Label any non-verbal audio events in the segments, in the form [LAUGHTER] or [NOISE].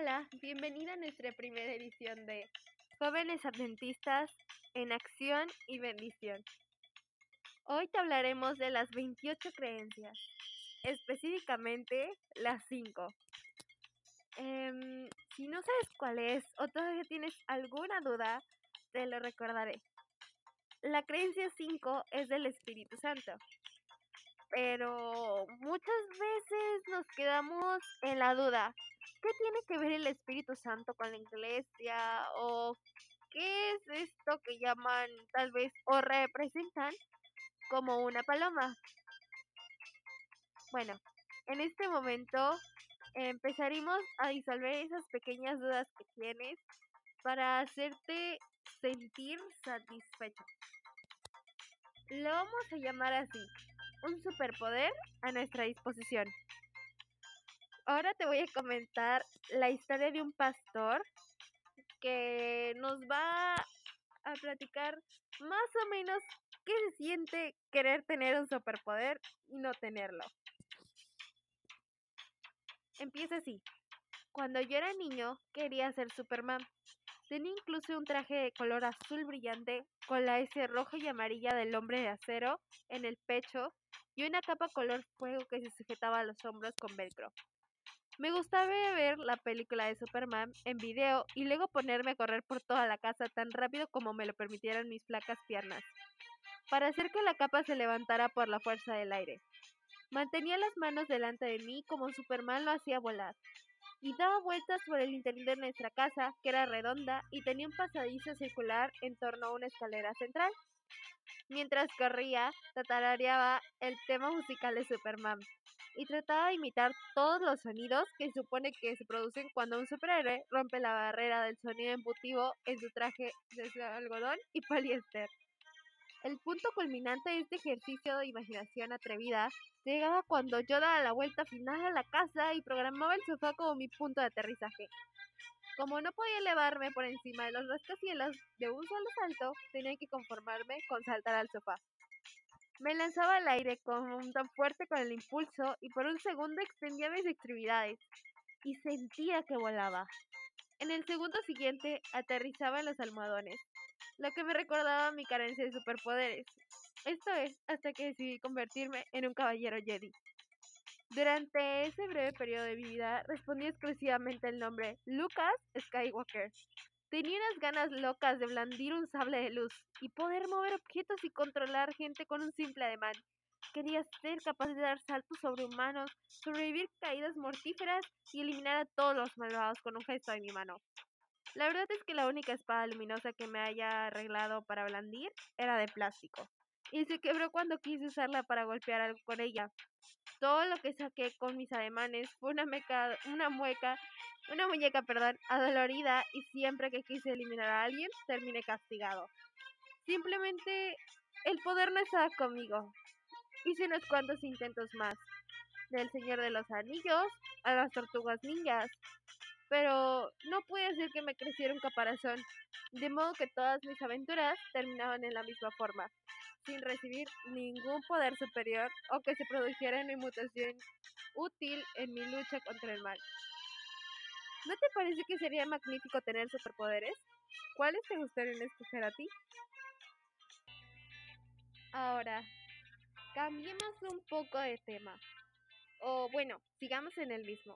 Hola, bienvenida a nuestra primera edición de Jóvenes Adventistas en Acción y Bendición. Hoy te hablaremos de las 28 creencias, específicamente las 5. Em, si no sabes cuál es o todavía tienes alguna duda, te lo recordaré. La creencia 5 es del Espíritu Santo pero muchas veces nos quedamos en la duda. ¿Qué tiene que ver el Espíritu Santo con la iglesia? ¿O qué es esto que llaman tal vez o representan como una paloma? Bueno, en este momento empezaremos a disolver esas pequeñas dudas que tienes para hacerte sentir satisfecho. Lo vamos a llamar así, un superpoder a nuestra disposición. Ahora te voy a comentar la historia de un pastor que nos va a platicar más o menos qué se siente querer tener un superpoder y no tenerlo. Empieza así. Cuando yo era niño quería ser Superman. Tenía incluso un traje de color azul brillante con la S roja y amarilla del hombre de acero en el pecho y una capa color fuego que se sujetaba a los hombros con velcro. Me gustaba ver la película de Superman en video y luego ponerme a correr por toda la casa tan rápido como me lo permitieran mis flacas piernas, para hacer que la capa se levantara por la fuerza del aire. Mantenía las manos delante de mí como Superman lo hacía volar, y daba vueltas por el interior de nuestra casa, que era redonda y tenía un pasadizo circular en torno a una escalera central. Mientras corría, tatarareaba el tema musical de Superman y trataba de imitar todos los sonidos que supone que se producen cuando un superhéroe rompe la barrera del sonido embutivo en su traje de algodón y poliéster. El punto culminante de este ejercicio de imaginación atrevida llegaba cuando yo daba la vuelta final a la casa y programaba el sofá como mi punto de aterrizaje. Como no podía elevarme por encima de los rascacielos de un solo salto, tenía que conformarme con saltar al sofá. Me lanzaba al aire con un tan fuerte con el impulso y por un segundo extendía mis extremidades y sentía que volaba. En el segundo siguiente aterrizaba en los almohadones, lo que me recordaba mi carencia de superpoderes. Esto es, hasta que decidí convertirme en un caballero Jedi. Durante ese breve periodo de vida respondí exclusivamente el nombre Lucas Skywalker. Tenía unas ganas locas de blandir un sable de luz y poder mover objetos y controlar gente con un simple ademán. Quería ser capaz de dar saltos sobrehumanos, sobrevivir caídas mortíferas y eliminar a todos los malvados con un gesto de mi mano. La verdad es que la única espada luminosa que me haya arreglado para blandir era de plástico, y se quebró cuando quise usarla para golpear algo con ella. Todo lo que saqué con mis ademanes fue una, meca, una mueca, una muñeca, perdón, adolorida y siempre que quise eliminar a alguien terminé castigado. Simplemente el poder no estaba conmigo. Hice unos cuantos intentos más. Del Señor de los Anillos a las Tortugas Ninjas, pero no pude hacer que me creciera un caparazón, de modo que todas mis aventuras terminaban en la misma forma, sin recibir ningún poder superior o que se produjera una mutación útil en mi lucha contra el mal. ¿No te parece que sería magnífico tener superpoderes? ¿Cuáles te gustarían escoger a ti? Ahora, cambiemos un poco de tema. O bueno, sigamos en el mismo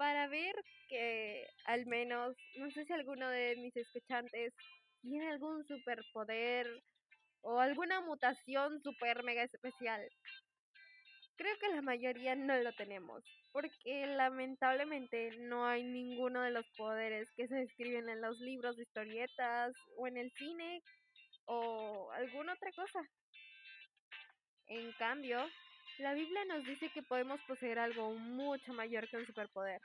para ver que al menos, no sé si alguno de mis escuchantes tiene algún superpoder o alguna mutación super mega especial. Creo que la mayoría no lo tenemos, porque lamentablemente no hay ninguno de los poderes que se describen en los libros de historietas o en el cine o alguna otra cosa. En cambio, la Biblia nos dice que podemos poseer algo mucho mayor que un superpoder.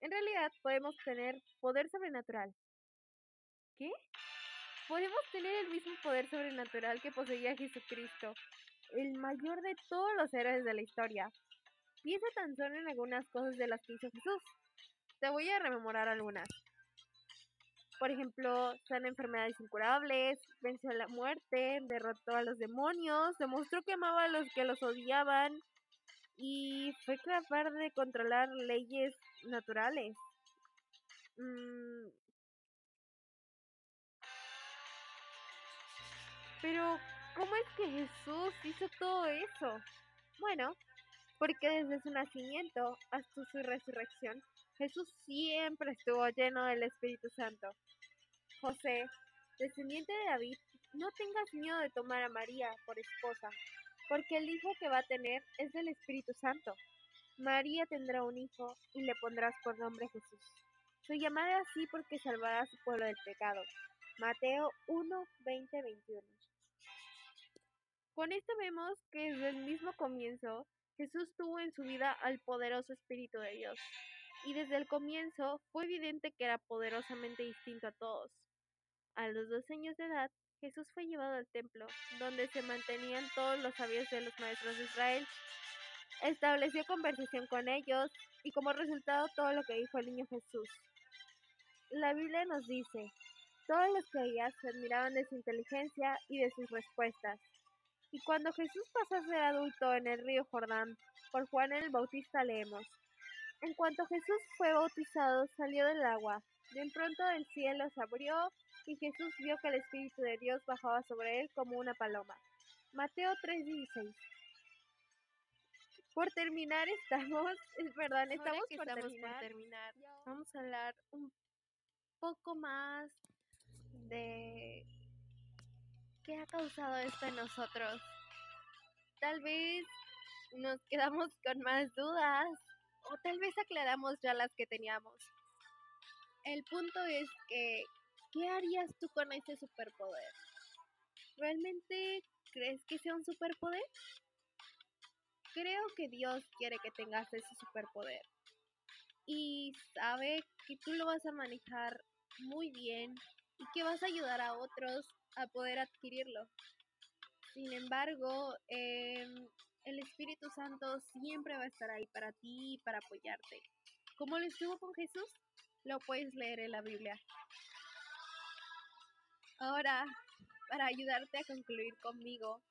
En realidad podemos tener poder sobrenatural. ¿Qué? Podemos tener el mismo poder sobrenatural que poseía Jesucristo, el mayor de todos los héroes de la historia. Piensa tan solo en algunas cosas de las que hizo Jesús. Te voy a rememorar algunas. Por ejemplo, son enfermedades incurables, venció la muerte, derrotó a los demonios, demostró que amaba a los que los odiaban y fue capaz de controlar leyes naturales. Mm. Pero, ¿cómo es que Jesús hizo todo eso? Bueno, porque desde su nacimiento hasta su resurrección, Jesús siempre estuvo lleno del Espíritu Santo. José, descendiente de David, no tengas miedo de tomar a María por esposa, porque el hijo que va a tener es del Espíritu Santo. María tendrá un hijo y le pondrás por nombre Jesús. Se llamará así porque salvará a su pueblo del pecado. Mateo 1, 20, 21. Con esto vemos que desde el mismo comienzo Jesús tuvo en su vida al poderoso Espíritu de Dios, y desde el comienzo fue evidente que era poderosamente distinto a todos. A los dos años de edad, Jesús fue llevado al templo, donde se mantenían todos los sabios de los maestros de Israel. Estableció conversación con ellos y como resultado todo lo que dijo el niño Jesús. La Biblia nos dice, todos los que oían se admiraban de su inteligencia y de sus respuestas. Y cuando Jesús pasó a ser adulto en el río Jordán, por Juan el Bautista leemos, en cuanto Jesús fue bautizado, salió del agua. De pronto el cielo se abrió y Jesús vio que el Espíritu de Dios bajaba sobre él como una paloma. Mateo 3:16. Por terminar estamos, [LAUGHS] es verdad, estamos, por, terminar, por terminar. Vamos a hablar un poco más de qué ha causado esto en nosotros. Tal vez nos quedamos con más dudas o tal vez aclaramos ya las que teníamos. El punto es que, ¿qué harías tú con ese superpoder? ¿Realmente crees que sea un superpoder? Creo que Dios quiere que tengas ese superpoder. Y sabe que tú lo vas a manejar muy bien y que vas a ayudar a otros a poder adquirirlo. Sin embargo, em, el Espíritu Santo siempre va a estar ahí para ti y para apoyarte. ¿Cómo lo estuvo con Jesús? Lo puedes leer en la Biblia. Ahora, para ayudarte a concluir conmigo,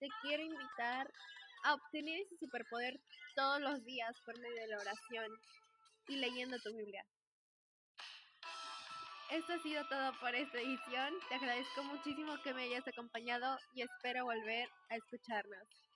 te quiero invitar a obtener ese superpoder todos los días por medio de la oración y leyendo tu Biblia. Esto ha sido todo por esta edición. Te agradezco muchísimo que me hayas acompañado y espero volver a escucharnos.